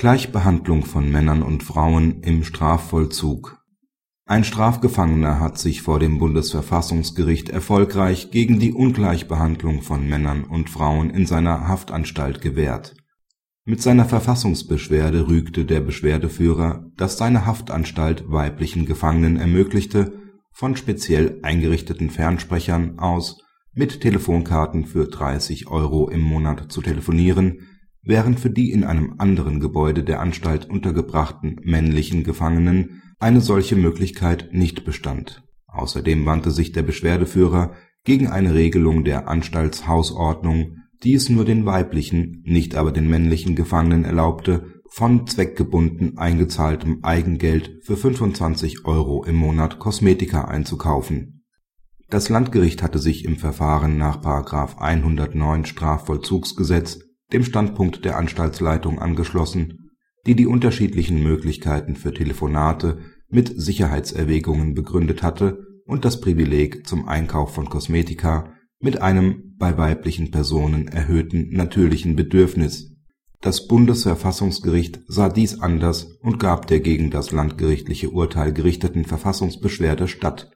Gleichbehandlung von Männern und Frauen im Strafvollzug Ein Strafgefangener hat sich vor dem Bundesverfassungsgericht erfolgreich gegen die Ungleichbehandlung von Männern und Frauen in seiner Haftanstalt gewehrt. Mit seiner Verfassungsbeschwerde rügte der Beschwerdeführer, dass seine Haftanstalt weiblichen Gefangenen ermöglichte, von speziell eingerichteten Fernsprechern aus mit Telefonkarten für 30 Euro im Monat zu telefonieren während für die in einem anderen Gebäude der Anstalt untergebrachten männlichen Gefangenen eine solche Möglichkeit nicht bestand. Außerdem wandte sich der Beschwerdeführer gegen eine Regelung der Anstaltshausordnung, die es nur den weiblichen, nicht aber den männlichen Gefangenen erlaubte, von zweckgebunden eingezahltem Eigengeld für 25 Euro im Monat Kosmetika einzukaufen. Das Landgericht hatte sich im Verfahren nach § 109 Strafvollzugsgesetz dem Standpunkt der Anstaltsleitung angeschlossen, die die unterschiedlichen Möglichkeiten für Telefonate mit Sicherheitserwägungen begründet hatte und das Privileg zum Einkauf von Kosmetika mit einem bei weiblichen Personen erhöhten natürlichen Bedürfnis. Das Bundesverfassungsgericht sah dies anders und gab der gegen das landgerichtliche Urteil gerichteten Verfassungsbeschwerde statt.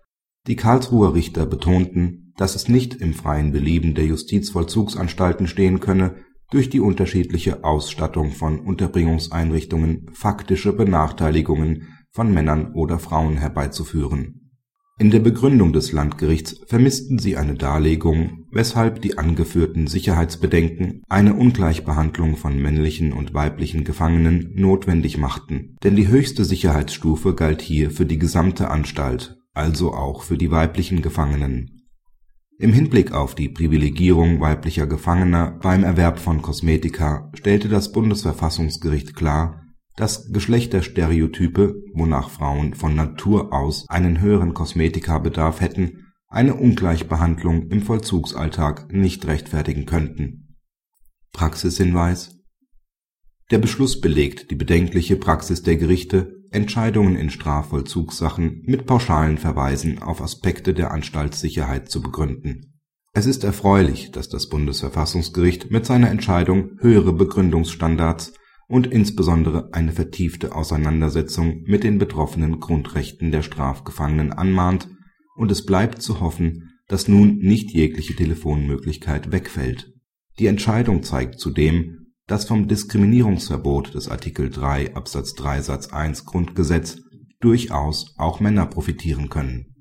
Die Karlsruher Richter betonten, dass es nicht im freien Belieben der Justizvollzugsanstalten stehen könne durch die unterschiedliche Ausstattung von Unterbringungseinrichtungen faktische Benachteiligungen von Männern oder Frauen herbeizuführen. In der Begründung des Landgerichts vermissten sie eine Darlegung, weshalb die angeführten Sicherheitsbedenken eine Ungleichbehandlung von männlichen und weiblichen Gefangenen notwendig machten, denn die höchste Sicherheitsstufe galt hier für die gesamte Anstalt, also auch für die weiblichen Gefangenen im Hinblick auf die Privilegierung weiblicher Gefangener beim Erwerb von Kosmetika stellte das Bundesverfassungsgericht klar, dass Geschlechterstereotype, wonach Frauen von Natur aus einen höheren Kosmetikabedarf hätten, eine Ungleichbehandlung im Vollzugsalltag nicht rechtfertigen könnten. Praxishinweis Der Beschluss belegt die bedenkliche Praxis der Gerichte Entscheidungen in Strafvollzugssachen mit pauschalen Verweisen auf Aspekte der Anstaltssicherheit zu begründen. Es ist erfreulich, dass das Bundesverfassungsgericht mit seiner Entscheidung höhere Begründungsstandards und insbesondere eine vertiefte Auseinandersetzung mit den betroffenen Grundrechten der Strafgefangenen anmahnt, und es bleibt zu hoffen, dass nun nicht jegliche Telefonmöglichkeit wegfällt. Die Entscheidung zeigt zudem das vom Diskriminierungsverbot des Artikel 3 Absatz 3 Satz 1 Grundgesetz durchaus auch Männer profitieren können